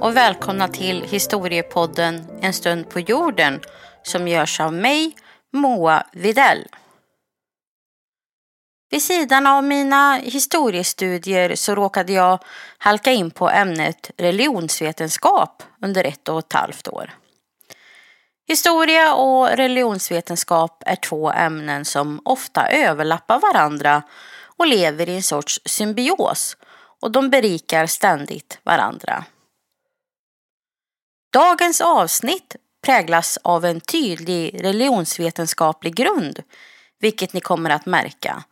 och välkomna till historiepodden En stund på jorden som görs av mig, Moa Videll. Vid sidan av mina historiestudier så råkade jag halka in på ämnet religionsvetenskap under ett och ett halvt år. Historia och religionsvetenskap är två ämnen som ofta överlappar varandra och lever i en sorts symbios och de berikar ständigt varandra. Dagens avsnitt präglas av en tydlig religionsvetenskaplig grund, vilket ni kommer att märka.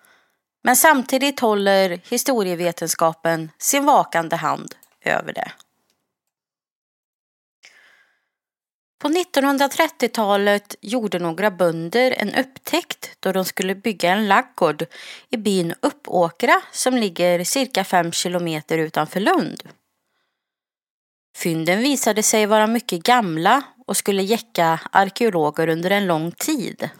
Men samtidigt håller historievetenskapen sin vakande hand över det. På 1930-talet gjorde några bönder en upptäckt då de skulle bygga en laggård i byn Uppåkra som ligger cirka fem kilometer utanför Lund. Fynden visade sig vara mycket gamla och skulle jäcka arkeologer under en lång tid.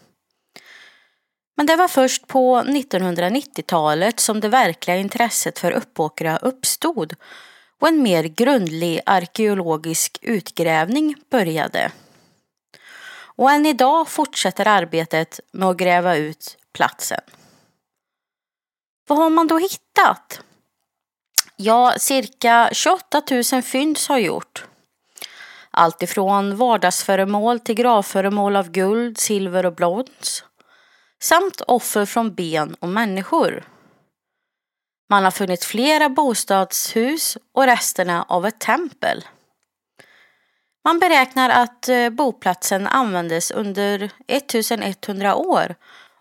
Men det var först på 1990-talet som det verkliga intresset för Uppåkra uppstod och en mer grundlig arkeologisk utgrävning började. Och än idag fortsätter arbetet med att gräva ut platsen. Vad har man då hittat? Ja, cirka 28 000 fynd har gjort. Allt ifrån vardagsföremål till gravföremål av guld, silver och brons. Samt offer från ben och människor. Man har funnit flera bostadshus och resterna av ett tempel. Man beräknar att eh, boplatsen användes under 1100 år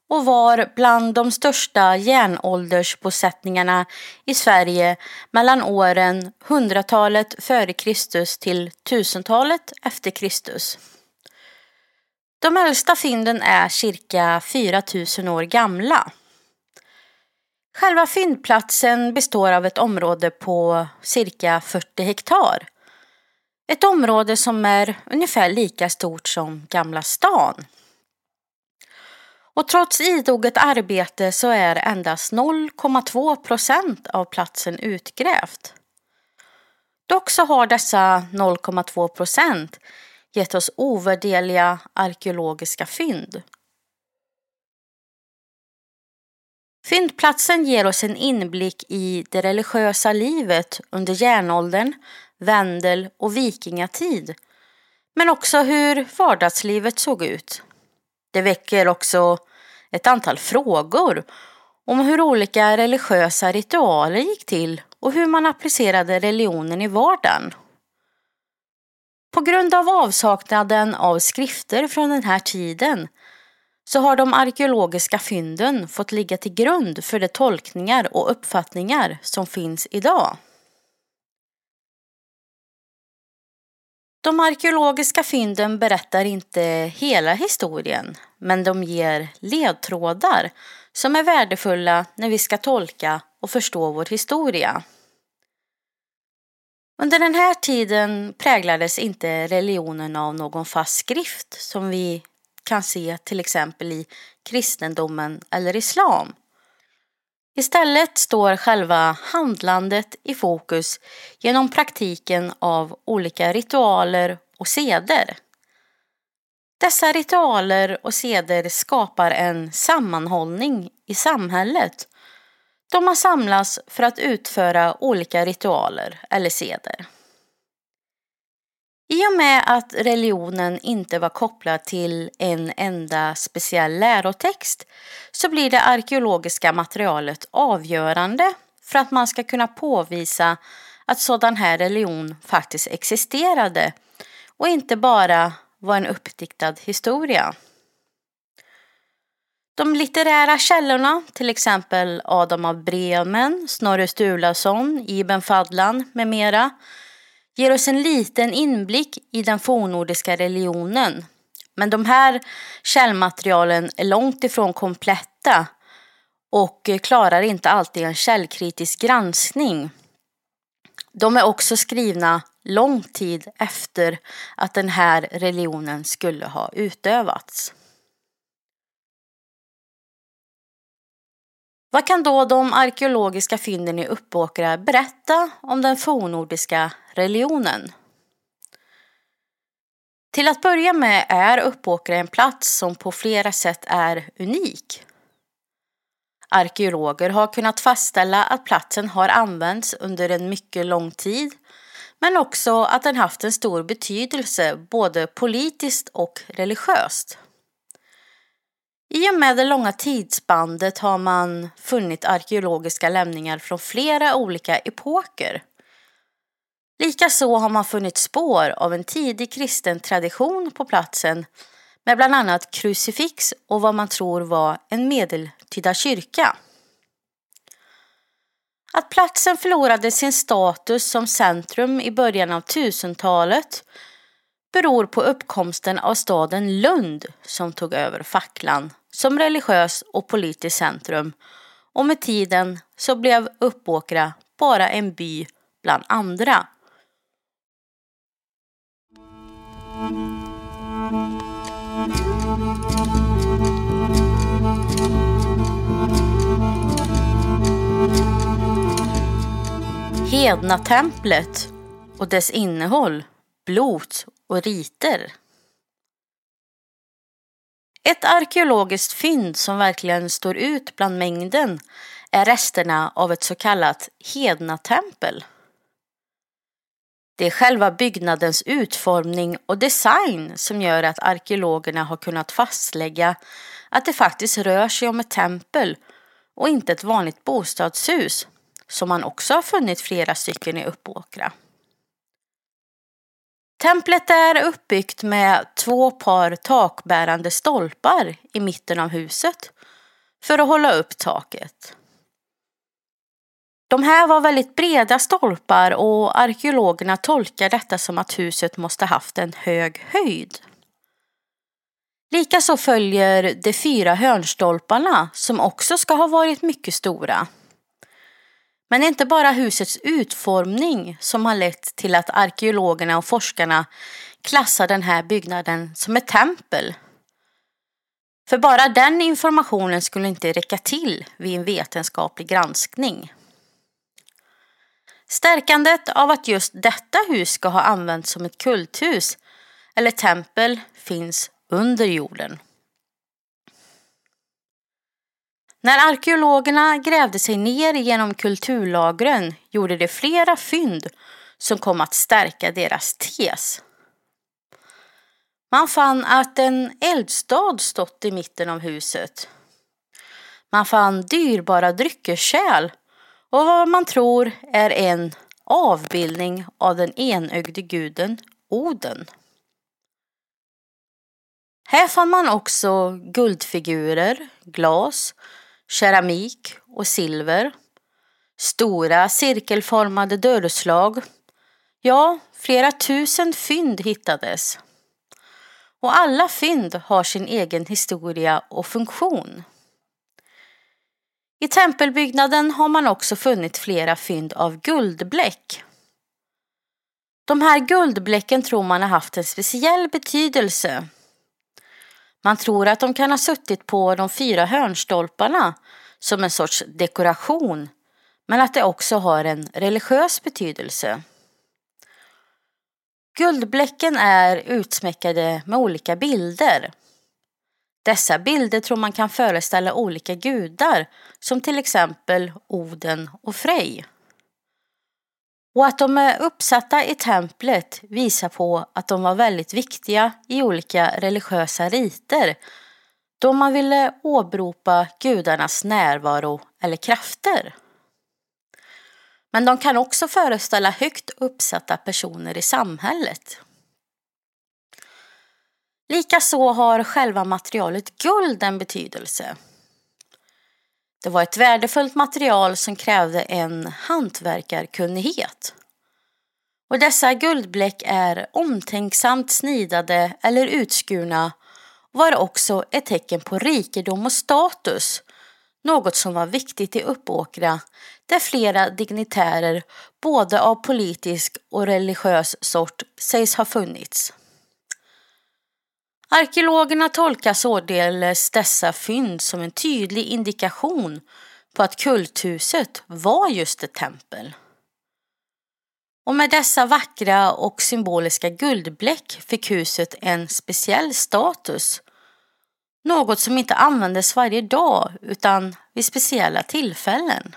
och var bland de största järnåldersbosättningarna i Sverige mellan åren 100-talet före Kristus till 1000-talet efter Kristus. De äldsta fynden är cirka 4000 år gamla. Själva fyndplatsen består av ett område på cirka 40 hektar. Ett område som är ungefär lika stort som Gamla stan. Och trots idoget arbete så är endast 0,2 procent av platsen utgrävt. Dock så har dessa 0,2 procent gett oss ovärderliga arkeologiska fynd. Fyndplatsen ger oss en inblick i det religiösa livet under järnåldern, vändel och vikingatid. Men också hur vardagslivet såg ut. Det väcker också ett antal frågor om hur olika religiösa ritualer gick till och hur man applicerade religionen i vardagen. På grund av avsaknaden av skrifter från den här tiden så har de arkeologiska fynden fått ligga till grund för de tolkningar och uppfattningar som finns idag. De arkeologiska fynden berättar inte hela historien, men de ger ledtrådar som är värdefulla när vi ska tolka och förstå vår historia. Under den här tiden präglades inte religionen av någon fast skrift som vi kan se till exempel i kristendomen eller islam. Istället står själva handlandet i fokus genom praktiken av olika ritualer och seder. Dessa ritualer och seder skapar en sammanhållning i samhället. De har samlats för att utföra olika ritualer eller seder. I och med att religionen inte var kopplad till en enda speciell lärotext så blir det arkeologiska materialet avgörande för att man ska kunna påvisa att sådan här religion faktiskt existerade och inte bara var en uppdiktad historia. De litterära källorna, till exempel Adam av Bremen, Snorre Sturlason, Ibn Fadlan med mera, ger oss en liten inblick i den fornnordiska religionen. Men de här källmaterialen är långt ifrån kompletta och klarar inte alltid en källkritisk granskning. De är också skrivna lång tid efter att den här religionen skulle ha utövats. Vad kan då de arkeologiska fynden i Uppåkra berätta om den fornnordiska religionen? Till att börja med är Uppåkra en plats som på flera sätt är unik. Arkeologer har kunnat fastställa att platsen har använts under en mycket lång tid men också att den haft en stor betydelse både politiskt och religiöst. I och med det långa tidsbandet har man funnit arkeologiska lämningar från flera olika epoker. Likaså har man funnit spår av en tidig kristen tradition på platsen med bland annat krucifix och vad man tror var en medeltida kyrka. Att platsen förlorade sin status som centrum i början av 1000-talet beror på uppkomsten av staden Lund som tog över facklan som religiös och politiskt centrum och med tiden så blev Uppåkra bara en by bland andra. Hednatemplet och dess innehåll, blot och riter. Ett arkeologiskt fynd som verkligen står ut bland mängden är resterna av ett så kallat hednatempel. Det är själva byggnadens utformning och design som gör att arkeologerna har kunnat fastlägga att det faktiskt rör sig om ett tempel och inte ett vanligt bostadshus som man också har funnit flera stycken i Uppåkra. Templet är uppbyggt med två par takbärande stolpar i mitten av huset för att hålla upp taket. De här var väldigt breda stolpar och arkeologerna tolkar detta som att huset måste haft en hög höjd. Likaså följer de fyra hörnstolparna som också ska ha varit mycket stora. Men det är inte bara husets utformning som har lett till att arkeologerna och forskarna klassar den här byggnaden som ett tempel. För bara den informationen skulle inte räcka till vid en vetenskaplig granskning. Stärkandet av att just detta hus ska ha använts som ett kulthus eller tempel finns under jorden. När arkeologerna grävde sig ner genom kulturlagren gjorde de flera fynd som kom att stärka deras tes. Man fann att en eldstad stått i mitten av huset. Man fann dyrbara dryckeskärl och vad man tror är en avbildning av den enögde guden Oden. Här fann man också guldfigurer, glas, keramik och silver, stora cirkelformade dörrslag. Ja, flera tusen fynd hittades. Och alla fynd har sin egen historia och funktion. I tempelbyggnaden har man också funnit flera fynd av guldbläck. De här guldbläcken tror man har haft en speciell betydelse man tror att de kan ha suttit på de fyra hörnstolparna som en sorts dekoration, men att det också har en religiös betydelse. Guldbläcken är utsmäckade med olika bilder. Dessa bilder tror man kan föreställa olika gudar som till exempel Oden och Frej. Och att de är uppsatta i templet visar på att de var väldigt viktiga i olika religiösa riter då man ville åberopa gudarnas närvaro eller krafter. Men de kan också föreställa högt uppsatta personer i samhället. Likaså har själva materialet guld en betydelse. Det var ett värdefullt material som krävde en hantverkarkunnighet. Och dessa guldbläck är omtänksamt snidade eller utskurna och var också ett tecken på rikedom och status. Något som var viktigt i Uppåkra där flera dignitärer både av politisk och religiös sort sägs ha funnits. Arkeologerna tolkar således dessa fynd som en tydlig indikation på att kulthuset var just ett tempel. Och med dessa vackra och symboliska guldbläck fick huset en speciell status. Något som inte användes varje dag utan vid speciella tillfällen.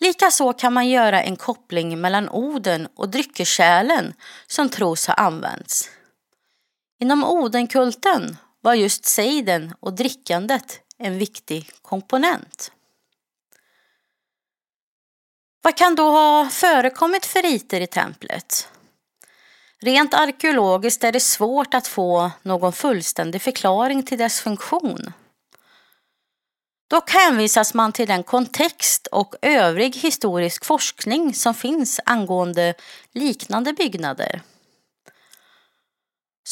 Likaså kan man göra en koppling mellan Oden och dryckeskärlen som tros ha använts. Inom Odenkulten var just sejden och drickandet en viktig komponent. Vad kan då ha förekommit för riter i templet? Rent arkeologiskt är det svårt att få någon fullständig förklaring till dess funktion. Dock hänvisas man till den kontext och övrig historisk forskning som finns angående liknande byggnader.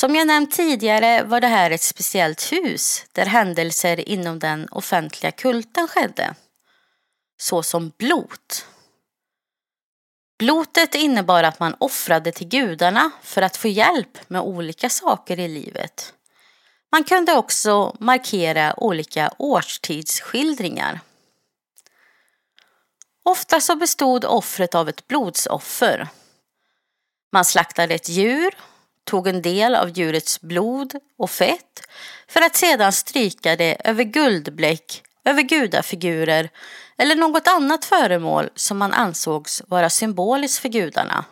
Som jag nämnt tidigare var det här ett speciellt hus där händelser inom den offentliga kulten skedde. Såsom blot. Blotet innebar att man offrade till gudarna för att få hjälp med olika saker i livet. Man kunde också markera olika årstidsskildringar. Ofta så bestod offret av ett blodsoffer. Man slaktade ett djur, tog en del av djurets blod och fett för att sedan stryka det över guldbläck, över gudafigurer eller något annat föremål som man ansågs vara symboliskt för gudarna.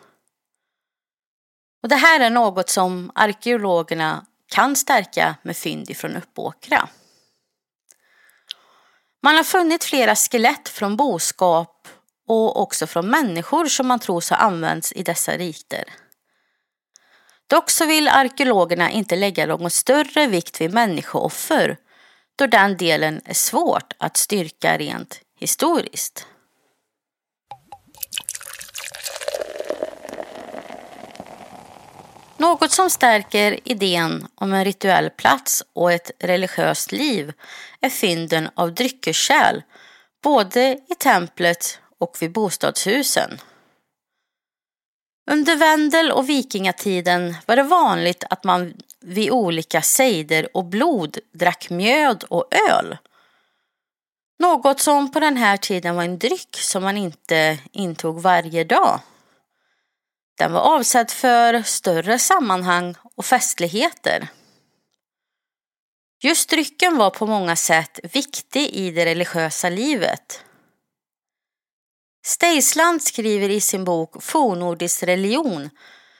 Och det här är något som arkeologerna kan stärka med fynd ifrån Uppåkra. Man har funnit flera skelett från boskap och också från människor som man tror har använts i dessa riter. Dock så vill arkeologerna inte lägga någon större vikt vid människooffer då den delen är svårt att styrka rent historiskt. Något som stärker idén om en rituell plats och ett religiöst liv är fynden av dryckeskärl både i templet och vid bostadshusen. Under Vendel och vikingatiden var det vanligt att man vid olika sejder och blod drack mjöd och öl. Något som på den här tiden var en dryck som man inte intog varje dag. Den var avsedd för större sammanhang och festligheter. Just drycken var på många sätt viktig i det religiösa livet. Steisland skriver i sin bok Fornordisk religion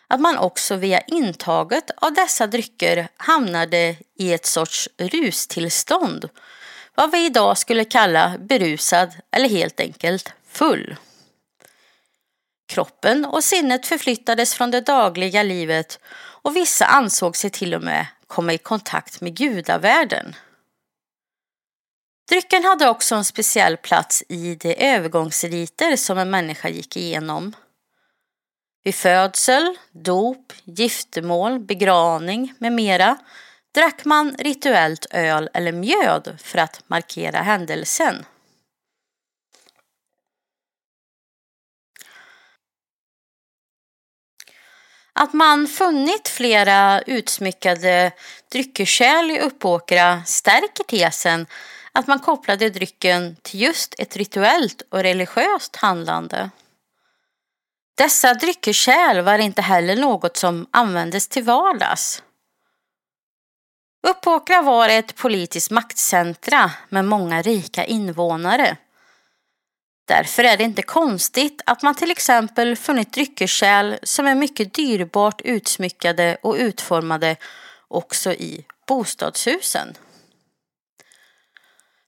att man också via intaget av dessa drycker hamnade i ett sorts rustillstånd, vad vi idag skulle kalla berusad eller helt enkelt full. Kroppen och sinnet förflyttades från det dagliga livet och vissa ansåg sig till och med komma i kontakt med gudavärlden. Drycken hade också en speciell plats i de övergångsriter som en människa gick igenom. Vid födsel, dop, giftermål, begravning med mera drack man rituellt öl eller mjöd för att markera händelsen. Att man funnit flera utsmyckade dryckeskärl i Uppåkra stärker tesen att man kopplade drycken till just ett rituellt och religiöst handlande. Dessa dryckeskärl var inte heller något som användes till vardags. Uppåkra var ett politiskt maktcentra med många rika invånare. Därför är det inte konstigt att man till exempel funnit dryckeskärl som är mycket dyrbart utsmyckade och utformade också i bostadshusen.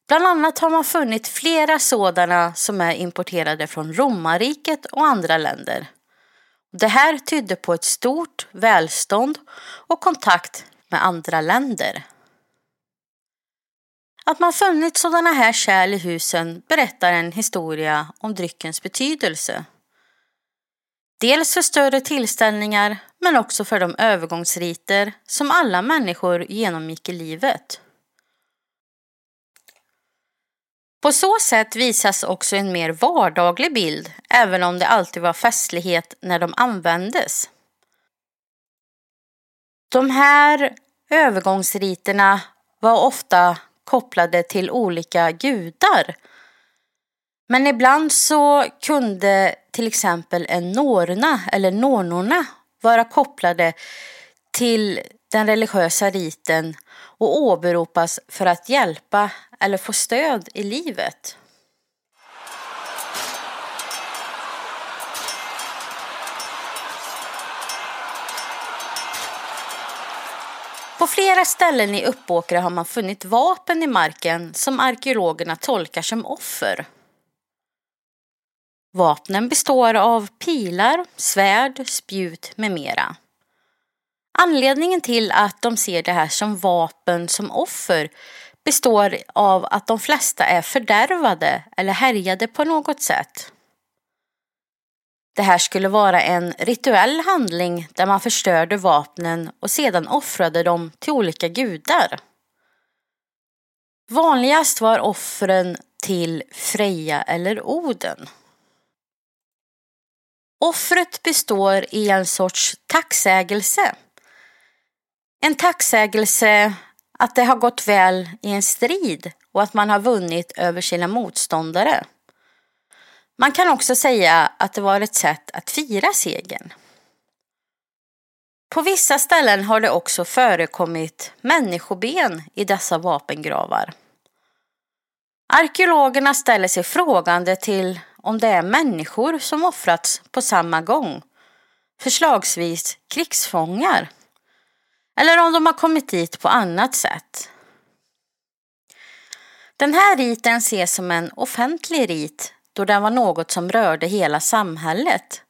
Bland annat har man funnit flera sådana som är importerade från romarriket och andra länder. Det här tydde på ett stort välstånd och kontakt med andra länder. Att man funnit sådana här kärl i husen berättar en historia om dryckens betydelse. Dels för större tillställningar men också för de övergångsriter som alla människor genomgick i livet. På så sätt visas också en mer vardaglig bild, även om det alltid var festlighet när de användes. De här övergångsriterna var ofta kopplade till olika gudar. Men ibland så kunde till exempel en norna eller nornorna vara kopplade till den religiösa riten och åberopas för att hjälpa eller få stöd i livet. På flera ställen i Uppåkra har man funnit vapen i marken som arkeologerna tolkar som offer. Vapnen består av pilar, svärd, spjut med mera. Anledningen till att de ser det här som vapen som offer består av att de flesta är fördärvade eller härjade på något sätt. Det här skulle vara en rituell handling där man förstörde vapnen och sedan offrade dem till olika gudar. Vanligast var offren till Freja eller Oden. Offret består i en sorts tacksägelse. En tacksägelse att det har gått väl i en strid och att man har vunnit över sina motståndare. Man kan också säga att det var ett sätt att fira segern. På vissa ställen har det också förekommit människoben i dessa vapengravar. Arkeologerna ställer sig frågande till om det är människor som offrats på samma gång, förslagsvis krigsfångar, eller om de har kommit dit på annat sätt. Den här riten ses som en offentlig rit då den var något som rörde hela samhället.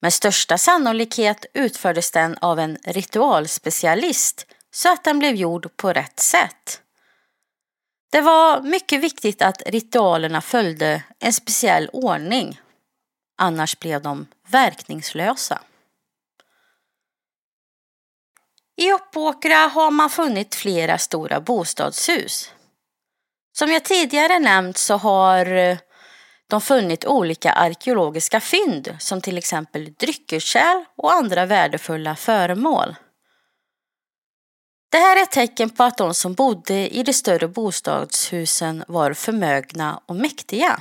Med största sannolikhet utfördes den av en ritualspecialist så att den blev gjord på rätt sätt. Det var mycket viktigt att ritualerna följde en speciell ordning. Annars blev de verkningslösa. I Uppåkra har man funnit flera stora bostadshus. Som jag tidigare nämnt så har eh, de funnit olika arkeologiska fynd som till exempel dryckeskärl och andra värdefulla föremål. Det här är ett tecken på att de som bodde i de större bostadshusen var förmögna och mäktiga.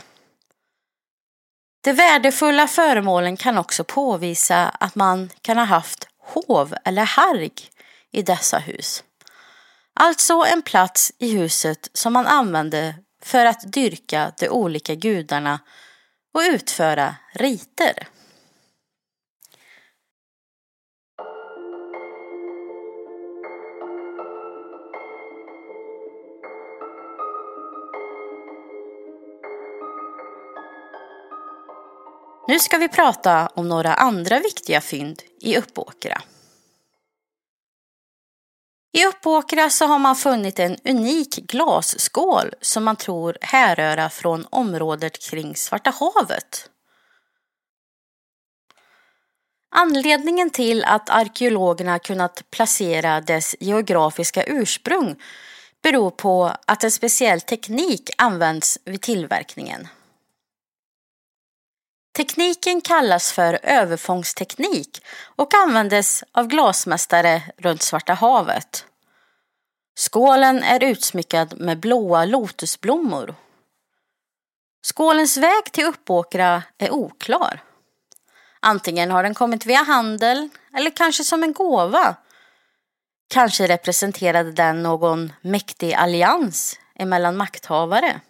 De värdefulla föremålen kan också påvisa att man kan ha haft hov eller harg i dessa hus. Alltså en plats i huset som man använde för att dyrka de olika gudarna och utföra riter. Nu ska vi prata om några andra viktiga fynd i Uppåkra. I Uppåkra så har man funnit en unik glasskål som man tror härröra från området kring Svarta havet. Anledningen till att arkeologerna kunnat placera dess geografiska ursprung beror på att en speciell teknik används vid tillverkningen. Tekniken kallas för överfångsteknik och användes av glasmästare runt Svarta havet. Skålen är utsmyckad med blåa lotusblommor. Skålens väg till Uppåkra är oklar. Antingen har den kommit via handel eller kanske som en gåva. Kanske representerade den någon mäktig allians emellan makthavare.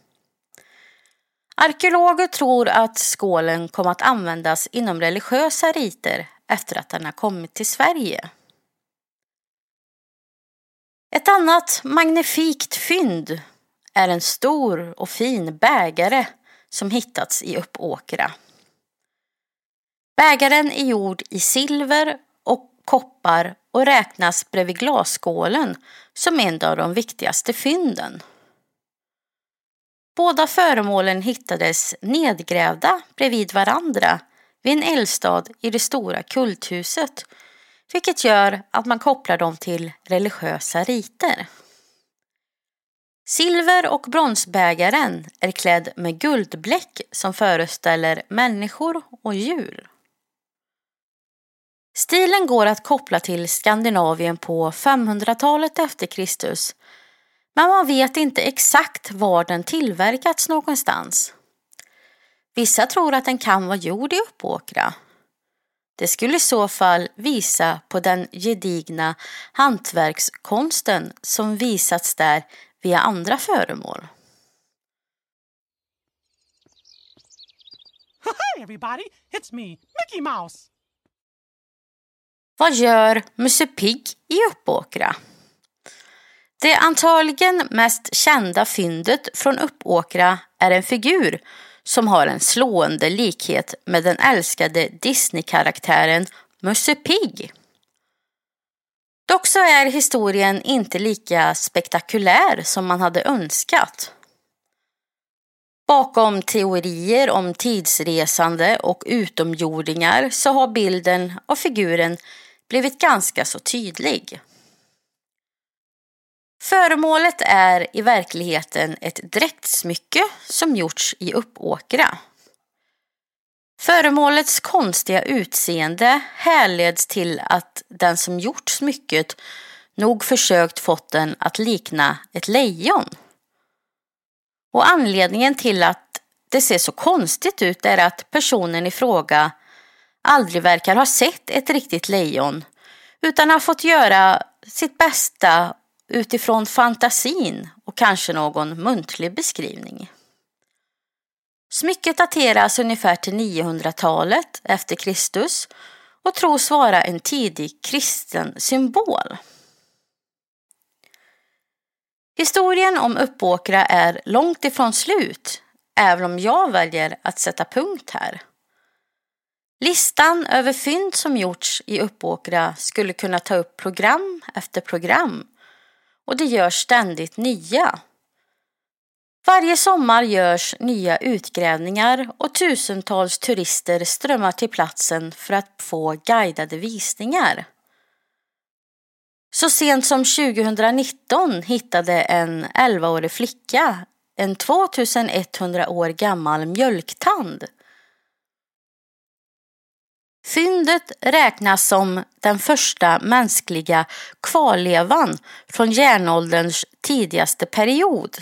Arkeologer tror att skålen kom att användas inom religiösa riter efter att den har kommit till Sverige. Ett annat magnifikt fynd är en stor och fin bägare som hittats i Uppåkra. Bägaren är gjord i silver och koppar och räknas bredvid glasskålen som en av de viktigaste fynden. Båda föremålen hittades nedgrävda bredvid varandra vid en eldstad i det stora kulthuset vilket gör att man kopplar dem till religiösa riter. Silver och bronsbägaren är klädd med guldbläck som föreställer människor och djur. Stilen går att koppla till Skandinavien på 500-talet efter Kristus men man vet inte exakt var den tillverkats någonstans. Vissa tror att den kan vara gjord i Uppåkra. Det skulle i så fall visa på den gedigna hantverkskonsten som visats där via andra föremål. Hi everybody, it's me, Mickey Mouse. Vad gör Musse Pigg i Uppåkra? Det antagligen mest kända fyndet från Uppåkra är en figur som har en slående likhet med den älskade Disney-karaktären Musse Pigg. Dock så är historien inte lika spektakulär som man hade önskat. Bakom teorier om tidsresande och utomjordingar så har bilden av figuren blivit ganska så tydlig. Föremålet är i verkligheten ett dräktsmycke som gjorts i Uppåkra. Föremålets konstiga utseende härleds till att den som gjort smycket nog försökt fått den att likna ett lejon. Och anledningen till att det ser så konstigt ut är att personen i fråga aldrig verkar ha sett ett riktigt lejon utan har fått göra sitt bästa utifrån fantasin och kanske någon muntlig beskrivning. Smycket dateras ungefär till 900-talet efter Kristus och tros vara en tidig kristen symbol. Historien om Uppåkra är långt ifrån slut, även om jag väljer att sätta punkt här. Listan över fynd som gjorts i Uppåkra skulle kunna ta upp program efter program och det görs ständigt nya. Varje sommar görs nya utgrävningar och tusentals turister strömmar till platsen för att få guidade visningar. Så sent som 2019 hittade en 11-årig flicka en 2100 år gammal mjölktand. Fyndet räknas som den första mänskliga kvarlevan från järnålderns tidigaste period.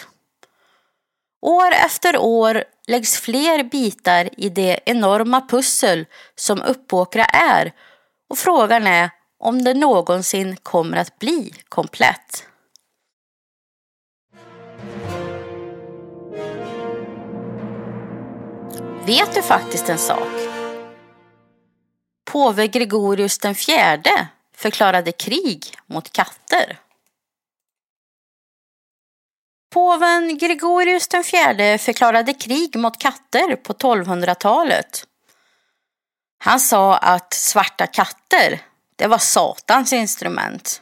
År efter år läggs fler bitar i det enorma pussel som Uppåkra är och frågan är om det någonsin kommer att bli komplett. Vet du faktiskt en sak? Påve Gregorius den fjärde förklarade krig mot katter. Påven Gregorius den fjärde förklarade krig mot katter på 1200-talet. Han sa att svarta katter, det var Satans instrument.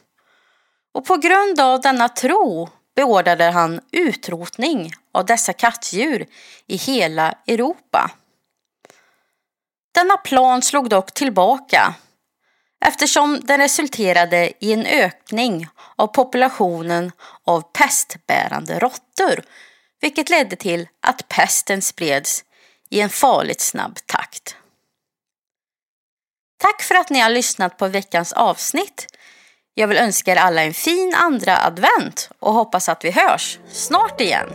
Och på grund av denna tro beordrade han utrotning av dessa kattdjur i hela Europa. Denna plan slog dock tillbaka eftersom den resulterade i en ökning av populationen av pestbärande råttor vilket ledde till att pesten spreds i en farligt snabb takt. Tack för att ni har lyssnat på veckans avsnitt. Jag vill önska er alla en fin andra advent och hoppas att vi hörs snart igen.